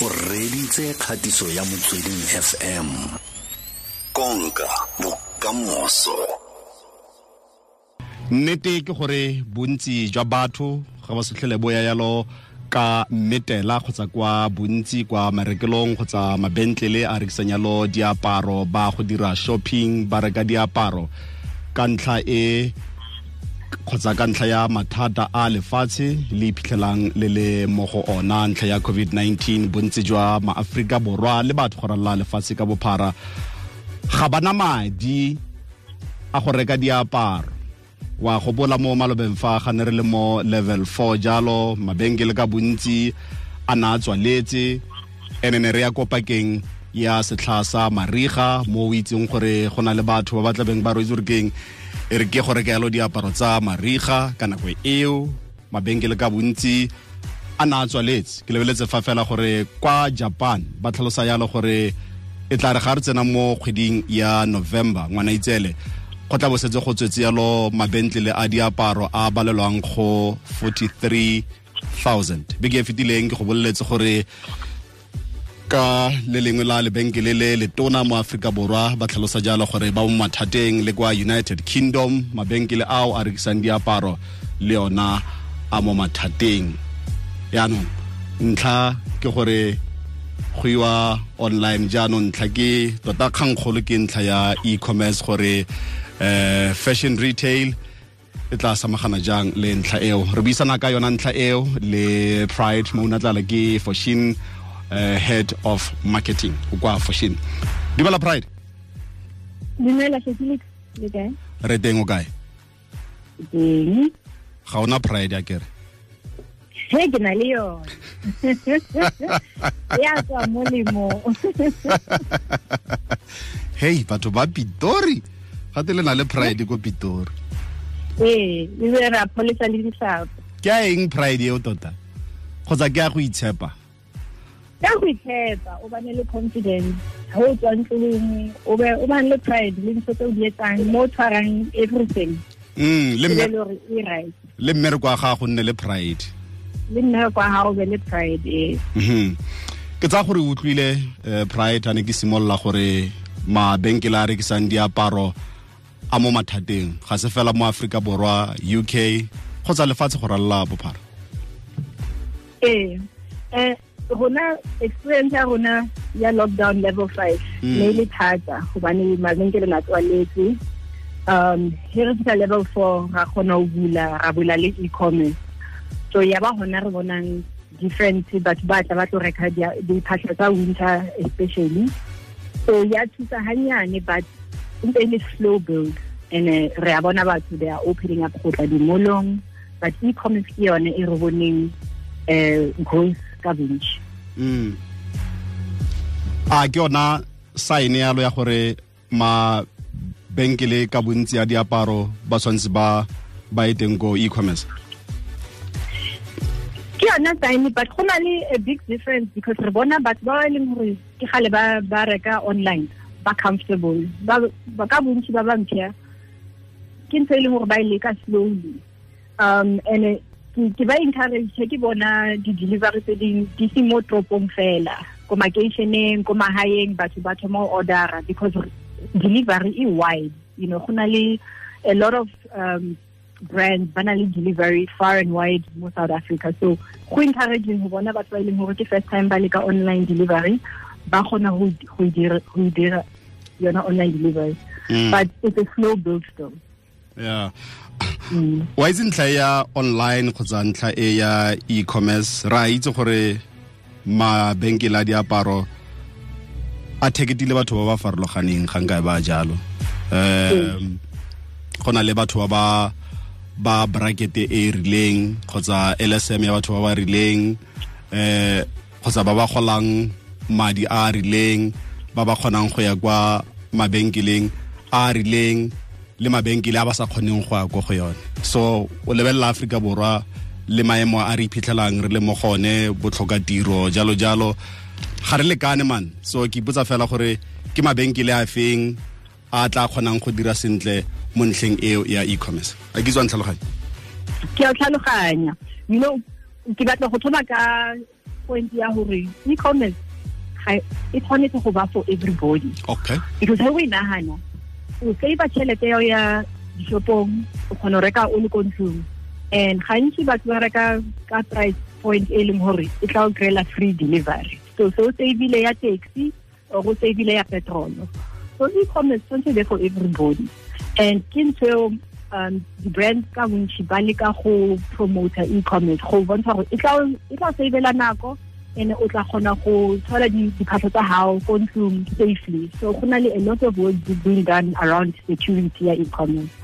o reditse kgatiso ya motsweding fm konka bokamoso. Nnete ke gore bontsi jwa batho ga ba setlhele boya yalo ka mmetela kgotsa kwa bontsi kwa marekelong kgotsa mabentlele a rekisang yalo diaparo ba go dira shopping ba reka diaparo. Ka ntlha e kgotsa ka ntlha ya mathata a lefatshe le iphitlhelang le le mo go ona ntlha ya covid-19 bontsi jwa maaforika borwa le batho go ralla lefatshe ka bophara ga bana madi a go reka diaparo. Wa go bola mo malobeng fa ga ne re le mo level 4 jalo mabenkele ka bontsi a na a tswaletse ene ne re ya kopakeng ya setlha sa mariga mo o itseng gore go na le batho ba ba tlabeng ba roetse gore keng e re ke gore ke yalo diaparo tsa mariga ka nako eo. Mabenkele ka bontsi a na a tswaletse. Ke lebeletse fa fela gore kwa japan ba tlhalosa yalo gore e tla re ga re tsena mo kgweding ya november ngwana itsele go tla bosetse go tswetse yalo mabentlele a diaparo a balelwang go 43000 beke e fetileng ke go boleletse gore ka le lengwe la lebenkele le letona mo aforika borwa ba tlhalosa jalo gore ba mo mathateng le kwa united kingdom mabenkele ao a rekisang diaparo le yona a mo mathateng. Yaanong ntlha ke gore go iwa online jaanong ntlha ke tota kgangkgolo ke ntlha ya e-commerce gore eh fashion retail e tla samagana jang le ntlha eo. Re buisana ka yona ntlha eo le pride mo una tlala ke fashion uh, head of marketing kwa fashion. Dumela pride. Dumela felix. Le kae? Re teng o kae? Teng. Ga ona pride ya kere. He ke na le yone ya tswa molemo. Hei batho ba pitori. Gate le na le pride ko pitori. Ee e be ra pholesa le disapo ke a eng pride eo tota? Kgotsa ke a go itshepa ka go itshepa o bane le confidence. Ga o tswa ntlong o bane le pride le ntho tse o di etsang mo tshwarang everything. Mm le e be mme le gore e right. le mmereko wa ga go nne le pride. Le nna kwa ga o be le pride ee Mhm. ke tsa gore o utlwile eh, pride ane ke simolola gore mabenkele a rekisang diaparo a mo mathateng ga se fela mo aforika borwa uk kgotsa lefatshe go ralla bophara. Ee um rona experience ya rona ya lockdown level five Mm. ne e le thata gobane mabenkele na tswaletse um he re fitlha level four ra kgona go bula ra bula le e-commerce. So ya ba gona re bonang different batho ba tla ba tlo reka diphatlha tsa winter especially. So ya thusa hanyane but ntse le slow build. And re a bona batho they are opening up go tla dimolong but e-commerce ke yone e re boneng um growth ka bontšhi mm. a ke yona sign yalo ya gore mabenkele ka bontsi a diaparo ba tshwanetse ba ba e teng ko e-commerce. Ke yona sign but go na le a big difference because re bona batho ba e leng gore ke gale ba ba reka online ba comfortable. Ba ba ka bontsi ba bampšha ke ntho e leng gore ba e leka slowly. Um and ke ba encourage ke bona di-delivery tse ding di se mo toropong fela ko makeišeneng ko magaeng batho ba thoma go ordera because delivery e wide you know go na le a lot of um brands ba na le delivery far and wide mo south africa. So go encouraging go bona batho ba e leng gore ke first time ba leka online delivery ba kgona go dira yona online delivery. Mm. but it's a slow build still mm. wa itse ntlha ya online kgotsa ntlha e ya e-commerce? Ra itse gore mabenkele a diaparo a theketile batho ba ba farologaneng ga nka ba jalo. Um go na le batho ba ba ba bracket e rileng kgotsa lsm ya batho ba ba rileng eh kgotsa ba ba golang madi a a rileng ba ba kgonang go ya kwa mabenkeleng a a rileng le mabenkele a ba sa kgoneng go ya ko go yone. So o lebelela aforika borwa le maemo a re iphitlhelang re le mo gone botlhoka tiro jalo jalo. Ga re lekane man. So ke ipotsa fela gore ke mabenkele a feng a tla kgonang go dira sentle mo ntlheng eo ya e-commerce? A ke tswang tlhaloganya. Ke a tlhaloganya. You know ke batla go thoma ka point ya gore e-commerce ga e tshwanetse go ba for everybody. Okay. Because ha o inahana o save tšhelete yao ya dishopong o kgona go reka o le ko ntlong. And gantsi batho ba reka ka price point e leng gore e tla o kry-ela free delivery. So se o savile ya taxi or go savile ya petrol. So e-commerce tshwanetse be for everybody. And ke ntho eo um di-brand ka bontšhi ba leka go promoter e-commerce go bontsha gore e tla nako and o tla kgona go thola diphatlho tsa gago ko ntlong safely. So go na le a lot of work being done around security ya e-commerce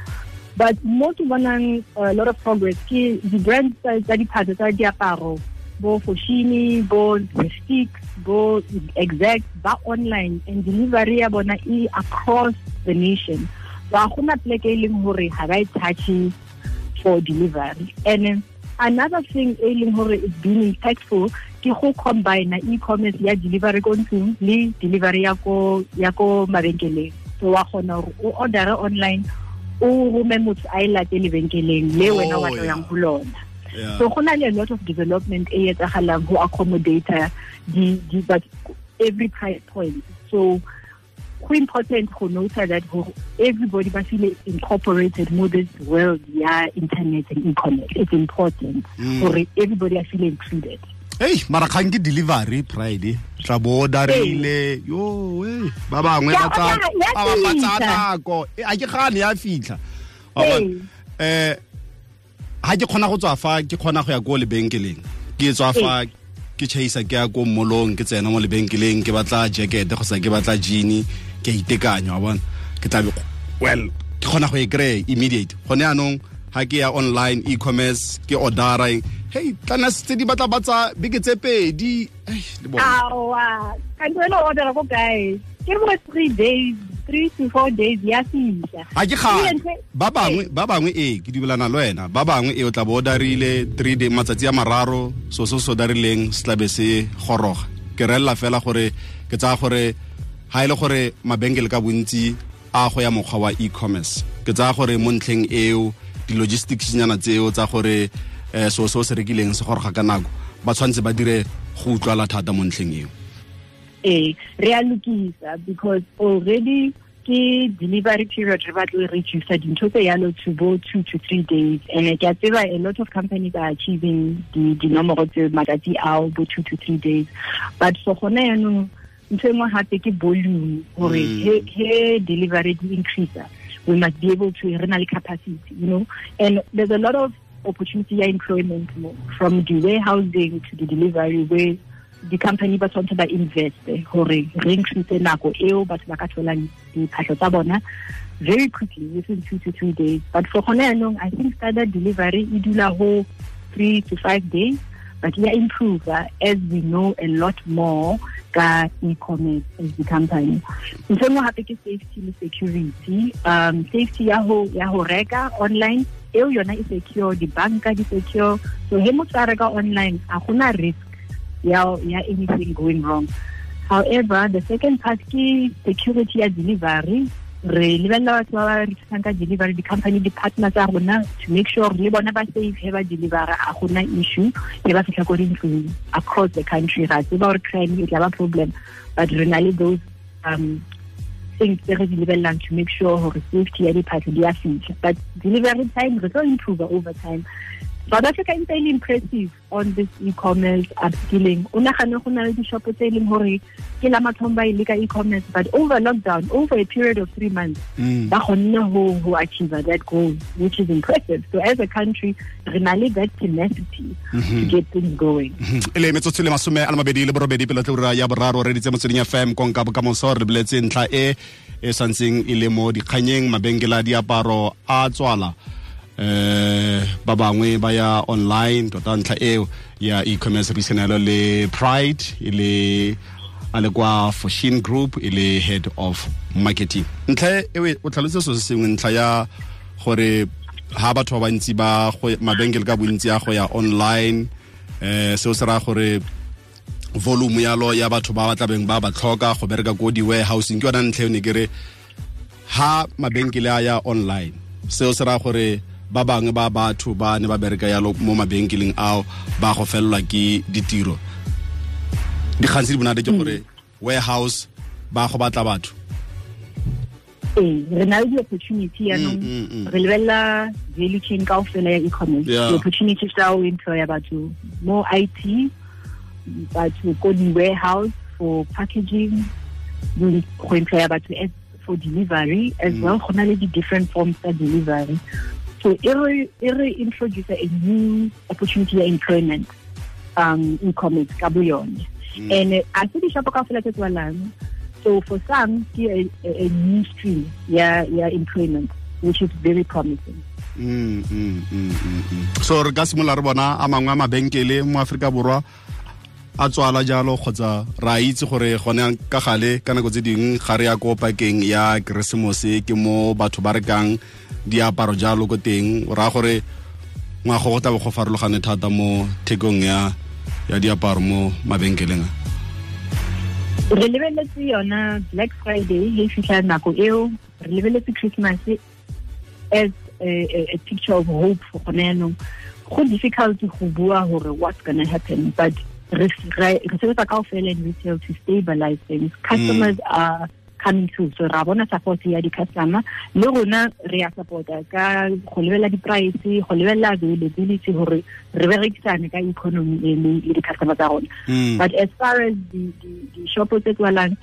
but mo ke bonang a lot of progress ke di-brand tsa diphatlo tsa diaparo bo Foschini bo Prestige bo exact ba online and delivery ya bona e across the nation. Ba gona pleke e leng gore ga ba e touche for delivery. And another thing e leng gore is being impactful ke go combine e-commerce ya delivery ko ntlong le delivery ya ko ya ko mabenkeleng. So wa kgona gore o ordere online o rome motho a e late lebenkeleng le oh, wena wa tlo yang go lona. So go na le a lot of development e etsagalang go accommodator di, di, but every price point. So go important go nota that everybody ba feel incorporated mo this world ya internet and e-commerce it's important gore mm. everybody a feel included. Ei mara kgang ke delivery pride. Tla bo darile yo e ba bangwe ba tsa nako a ke gane ya fitlha eh ha ke kgona go tswa fa ke kgona go ya ko lebenkeleng. Ke tswa fa ke chaisa ke ya ko mmolong ke tsena mo lebenkeleng ke batla jacket go sa ke batla jean ke itekanya wa bona? Ke tla well ke kgona go e kry immediate. Gone anong ha ke ya online e-commerce ke ordera. Hey tlana tse di batla batsa beke tse pedi. Awa ka ntho ordera ko kae? Ke mo three days three to four days ya fisa a ke ga ba bangwe ba bangwe e ke dubelana le wena. Ba bangwe e o tla bo o darile three day matsatsi a mararo so se se darileng se tlabe se goroga. Ke relela fela gore ke tsaya gore ha ile gore mabengele ka bontsi a go ya mokgwa wa e-commerce. Ke tsaya gore mo ntlheng eo di-logistics nyana tseo tsa gore um so se o se rekileng se goroga ka nako ba tshwanetse ba dire go utlwala thata mo ntlheng eo. Ee re a lokisa because already ke delivery period re batlo e reducer dintho tse yalo to bo two to three days. And ke a tseba a lot of companies are achieving dinomoro tse matsatsi ao bo two to three days. But for gona yaanong ntho engwe gape ke volume gore mm. he delivery di increaser we must be able to re na le capacity you know? And there's a lot of opportunity ya employment from the warehousing to the delivery where di-company ba tshwanetse ba investe gore re increase nako eo batho ba ka tholang diphatlho tsa bona very quickly within two to three days. But for gone yaanong i think standard delivery e dula go three to five days but ya improve as we know a lot more ka e-commerce as the company. Ntho engwe gape ke safety le security. Um safety ya ho reka online eo yona e secure dibanka di secure. So he motho online a gona risk ya ya anything going wrong. However the second part ke security ya delivery re lebelela batho ba ba rekisang ka delivery di-company di-partner tsa rona to make sure le bona ba safe he ba delivera a gona issue he ba fitlha ko dintlong across the country. Ra tseba gore crime e tla ba problem but re na le those um things tse re di lebelelang to make sure gore safety ya diphatlho di a fitlha but delivery time re tlo improve over time South Africa is really impressive on this e-commerce upskilling. O nagane go na le di-shop tse e leng gore ke la mathomo ba leka e-commerce but over lockdown, over a period of three months, mm. ba kgonne ho ho achieve that goal, which is impressive. So as a country, re na le that tenacity to mm-hmm. get things going. Mm-hmm. e le metsotso le masome a le mabedi le borobedi pele tlhora ya boraro re ditse motsweding fm konka bokamoso re boletse ntlha e e santseng e le mo dikganyeng mabenkele a diaparo a tswala eh ba bangwe ba ya online tota ntlha eo ya e-commerce business le pride e le a le kwa Fortune Group e le head of marketing. Ntlha e o tlhalose se se sengwe ntlha ya gore ha batho ba bantsi ba mabenkele ka bontsi a go ya online eh seo se ra gore volume ya lo ya batho ba ba tlabeng ba ba tlhoka go bereka ko di-warehousing ke yona ntlha ne kere ha mabenkele a ya online seo se ra gore ba bangwe ba batho ba ne ba bereka yalo mo mabenkeleng ao ba go felelwa ke ditiro. Dikgang tse di bonate ke gore warehouse ba go batla batho. Ee re na le di-opportunity yaanong mm, mm. re lebelela value chain ka ofela ya e-commerce. Di-opportunity tsa o employa batho mo i t batho ko di-warehouse for packaging go employa batho for delivery. As well go na le di-different forms tsa delivery so every re e re introduce a new opportunity of employment um in commerce ka mm. and uh, a se di-shopo ka fela tse tswalang so for some ke a, a, a new stream yeah yeah employment which is very promising Mm, mm, mm, mm, mm. so re ka simola re bona a mangwe a mabenkele mo aforika borwa a tswala jalo kgotsa ra itse gore gone ka gale ka nako tse dingwe ga re ya ko pakeng ya keresemose ke mo batho ba rekang diaparo jalo ko teng raya gore ngwago go tlabe go farologane thata mo thekong ya ya diaparo mo mabenkeleng a. Re lebeletse yona black friday le fitlha nako eo re lebeletse christmas as a, picture of hope for gone yaanong go difficult go bua gore what's gonna happen but re sebetsa kao fela retail to stabilize things. Mm. Customers are coming through so ra bona support ya di-customer. Le rona re ya supporta ka go lebelela di-price go lebelela availability gore re berekisane ka economy e le di-customer tsa rona. Mm. but as far as the the, the shopo tse tswalang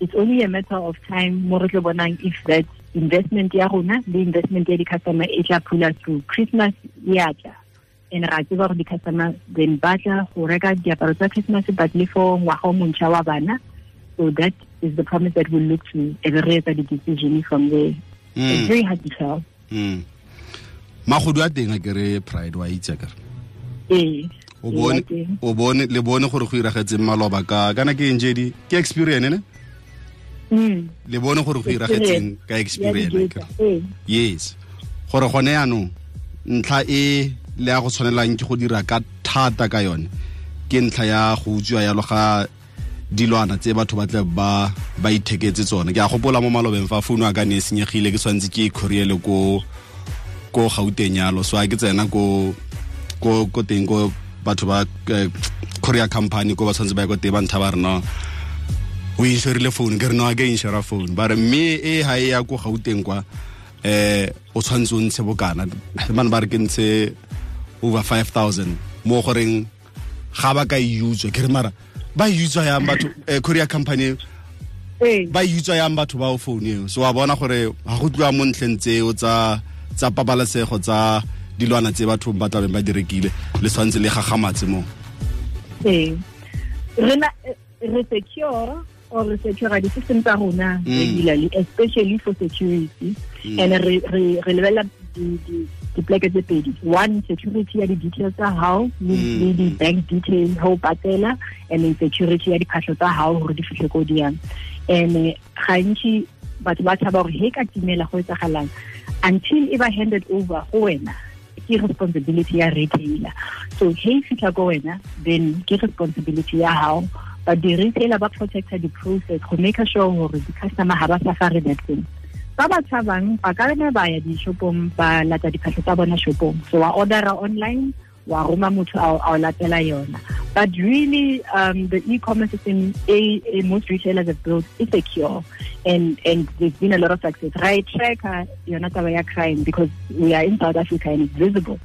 it's only a matter of time mo re tlo bonang if that investment ya rona le investment ya di-customer e tla pula through. Christmas ya tla. And ra tseba gore di-customer then ba tla go reka diaparo tsa christmas but le for ngwaga o montšha wa bana. So that is the promise that we'll look to e be re etsa di-decision from there it's Mm. very hard to tell Mm. magodu a teng a kere pride wa itse kare o bone le bone gore go iragetseng maloba ka kana ke eng jedi ke experience ne Mm. le bone gore go iragetseng ka experience di-data, akere? ee. yes gore gone yaanong ntlha e le ya go tshwanelang ke go dira ka thata ka yone ke ntlha ya go utswiwa yalo ga dilwana tse batho ba tle ba ba itheketse tsone. Ke a gopola mo malobeng fa founu a ka ne e senyegile ke tshwanetse ke ikgoriele ko ko gauteng yalo. So a ke tsena ko ko ko teng ko batho ba korea company ko ba tshwanetse ba ye ko teng ba ntha ba rena o inšorile phone ke re no a ke phone ba re mme e ha e ya ko gauteng kwa eh o tshwanetse o ntshe bokana. Man ba re ke ntshe over 5000 mo goreng ga ba ka e utswe ke re mara ba utswa yang batho eh, courier company Ee. ba utswa yang batho ba o phone eo. So wa bona gore ga go tliwa mo ntlheng tseo tsa tsa pabalesego tsa dilwana tse batho ba tlabeng ba direkile le tshwanetse le gagamatse mo ee. Re re secure or re secure di-system tsa rona Mm. regularly especially for security. And re re re lebelela dipleke tse pedi. One security ya di-details tsa hao le Mm. le di-bank details o patela and then security ya diphatlho tsa hao gore di fitlhe ko di yang and eh, gantši batho ba tshaba gore he ka timela go etsagalang until e ba handed over go wena ke responsibility ya retailer. So he fitlha ko wena then ke responsibility ya hao. But di-retailer ba protecta di-process go make sure gore di-customer ga ba safare that thing ba ba tshabang ba ka ne ba ya di-shopong ba lata diphatlho tsa bona shopong. So wa ordera online wa roma motho a o latela yona. But really um, the e-commerce system a, a most retailers have built is secure and and there's been a lot of success. Right tracker yona taba ya crime because we are in south africa and it's visible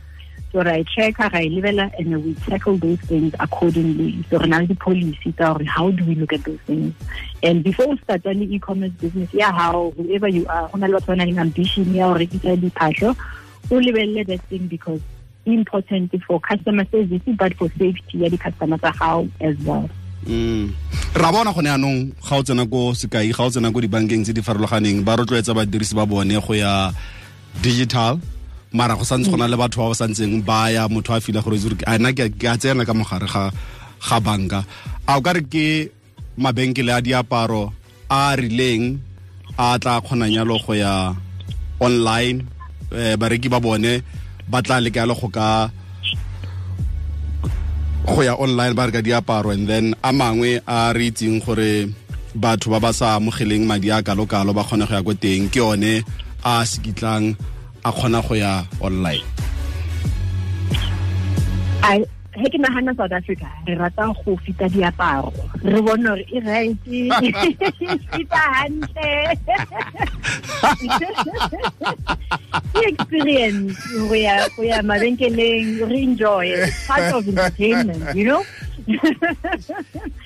so ra e checker ra e lebelela and we tackle those things accordingly. So re na le di-policy tsa gore how do we look at those things? And before o starta le e-commerce business ya how whoever you are go na le batho ba nang le ambition ya go rekisa diphatlho o lebelele that thing because important for customer service but for safety ya di-customer tsa gago as well. Mm. ra bona gone yaanong ga o tsena ko sekai ga o tsena ko dibankeng tse di farologaneng ba rotloetsa badirisi ba bone go ya digital mara go santse go na le batho ba ba santseng ba ya motho a fila gore zure a nna ke a tsena ka mogare ga ga banka. A o ka re ke mabenkele a diaparo a rileng a tla kgonang yalo go ya online eh, bareki ba bone ba tla leka yalo go ka go ya online ba reka diaparo. And then a mangwe a re itseng gore batho ba ba sa amogeleng madi a kalo-kalo ba kgone go ya ko teng. Ke one a sekitlang a kgona go ya online? He ke nagana south africa re rata go fita diaparo. Re bone gore e right fita hantle. Ke experience go ya go ya mabenkeleng re enjoy part of entertainment you know?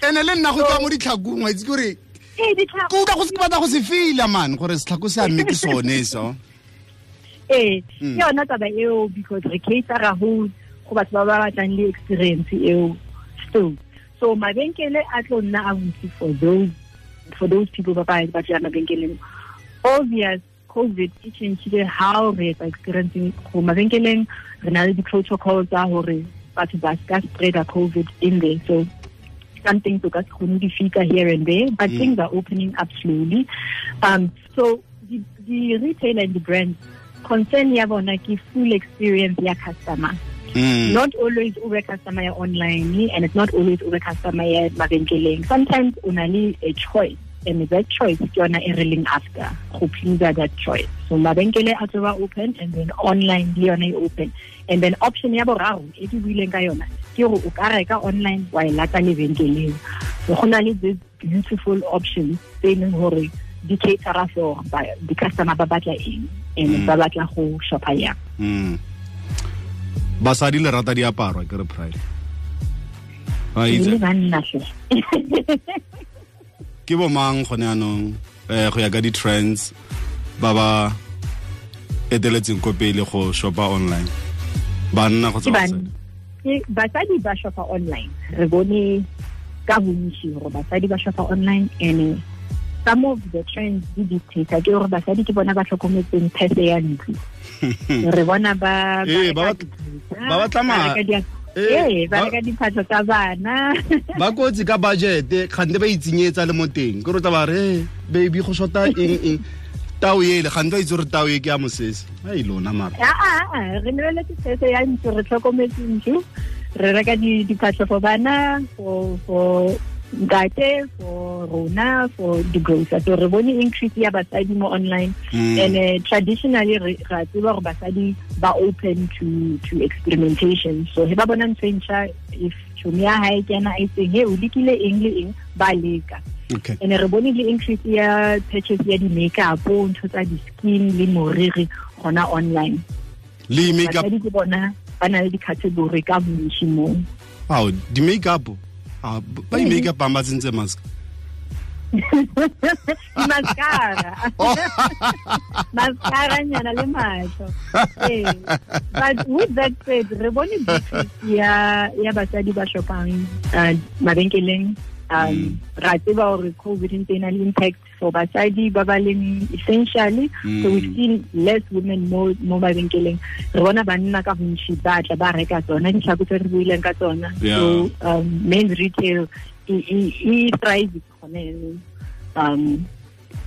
Ene le nna go tswa mo ditlhakong wa itse kore ke utlwa go se batla go se fila man gore setlhako se a mme ke sone so ee ke yona taba eo because re catera go go batho ba ba batlang le experience eo still. So mabenkele a tlo nna a botse for those for those people ba ba ba tla mabenkeleng. Obvious covid e changile how re etsa experiencing go mabenkeleng re na le di-protocols tsa gore batho ba ska spreader covid in there. So some things o ka se kgone di here and there but things are opening up slowly. Um so the, the retailer and the brands concern ya bona ke full experience ya customer. Mm. not always ube customer ya online and it's not always ube customer ya mabenkeleng. Sometimes una le a choice and that choice ke yona e after go please that choice. So mabenkele a tloba open and then online le yona e open. And then option ya boraro e ke buileng ka yona ke gore o ka reka online wa e lata lebenkeleng. So go na le this beautiful options tse e leng gore di catera for di-customer ba batla eng and ba batla go shoppa yang. Mm. basadi le rata diaparo ke re pride. Wa itse. le banna hle. Ke bo mang gone anong eh go ya ka di-trends ba ba eteletseng ko pele go shopa online. Banna go basadi. Ba shoppa online. Re bone ka bontsi gore basadi ba shoppa online and some of the trends di dictator ke gore basadi ke bona ba tlhokometseng phese ya ntlo. Re bona ba Eh, ba reka bat- dibuka, ba batla ba reka dia- Eh, ee ba ba- reka diphatlho tsa bana. ba kotsi ka budgete kgante ba itsenyetsa le mo teng. Ke re tla ba re "Eh, baby go shota eng eng? Tao ele gante ba itse gore tao e ke ya mosese. A e lona mara. A re lebeletse phese ya ntlo re tlhokometse ntlo. Re reka diphatlho for bana for ntate for rona for di-grocer so re bone increase ya basadi mo online. Mm. and uh, traditionally re tseba gore basadi ba open to to experimentation. So he ba bona ntho ntšha if tšhomi ya gae kena a itseng he o lekile eng le eng? Ba leka. Okay. And re bone le increase ya purchase ya di-makeup ntho tsa di-skin le moriri gona online. Le makeup? Basadi ke bona ba na le di-category ka moo. Ao di-makeup B- ba i-makeup ang ba tsentse mask. Mascara. Mascara nyana le matlho but with that said re bone ya ya basadi ba shopang uh, mabenkeleng um ra tseba gore covid ntse na le impact for basadi ba ba leng essentially so we've seen less women mo mo mabenkeleng. Re bona banna ka bontšhi ba tla ba reka tsona ditlhako tse re buileng ka tsona. So um men's retail e thrive gone um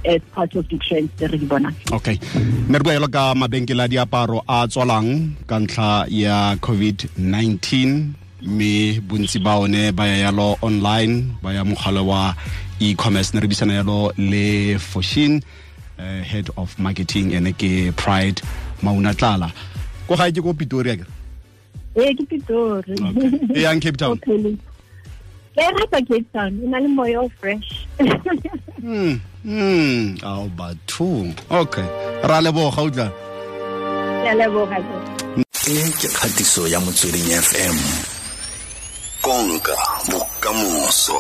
as part of the trends tse re di bonang. Okay. Mme re boela ka mabenkele a diaparo a tswalang ka ntlha ya covid-19 mme bontsi ba one ba ya yalo online ba ya mogala wa e-commerce ne re bisana yalo le foshin uh, head of marketing ene ke pride mauna tlala ko ga ke ko pitoria ke? Ee ke pitori. Okay. e yang cape town? Ke rata cape town e na le moya o fresh. Hmm hmm ao batho. Okay. Ra leboga utla ke a leboga tlhe. e ke kgatiso ya motsweding fm konka bokamoso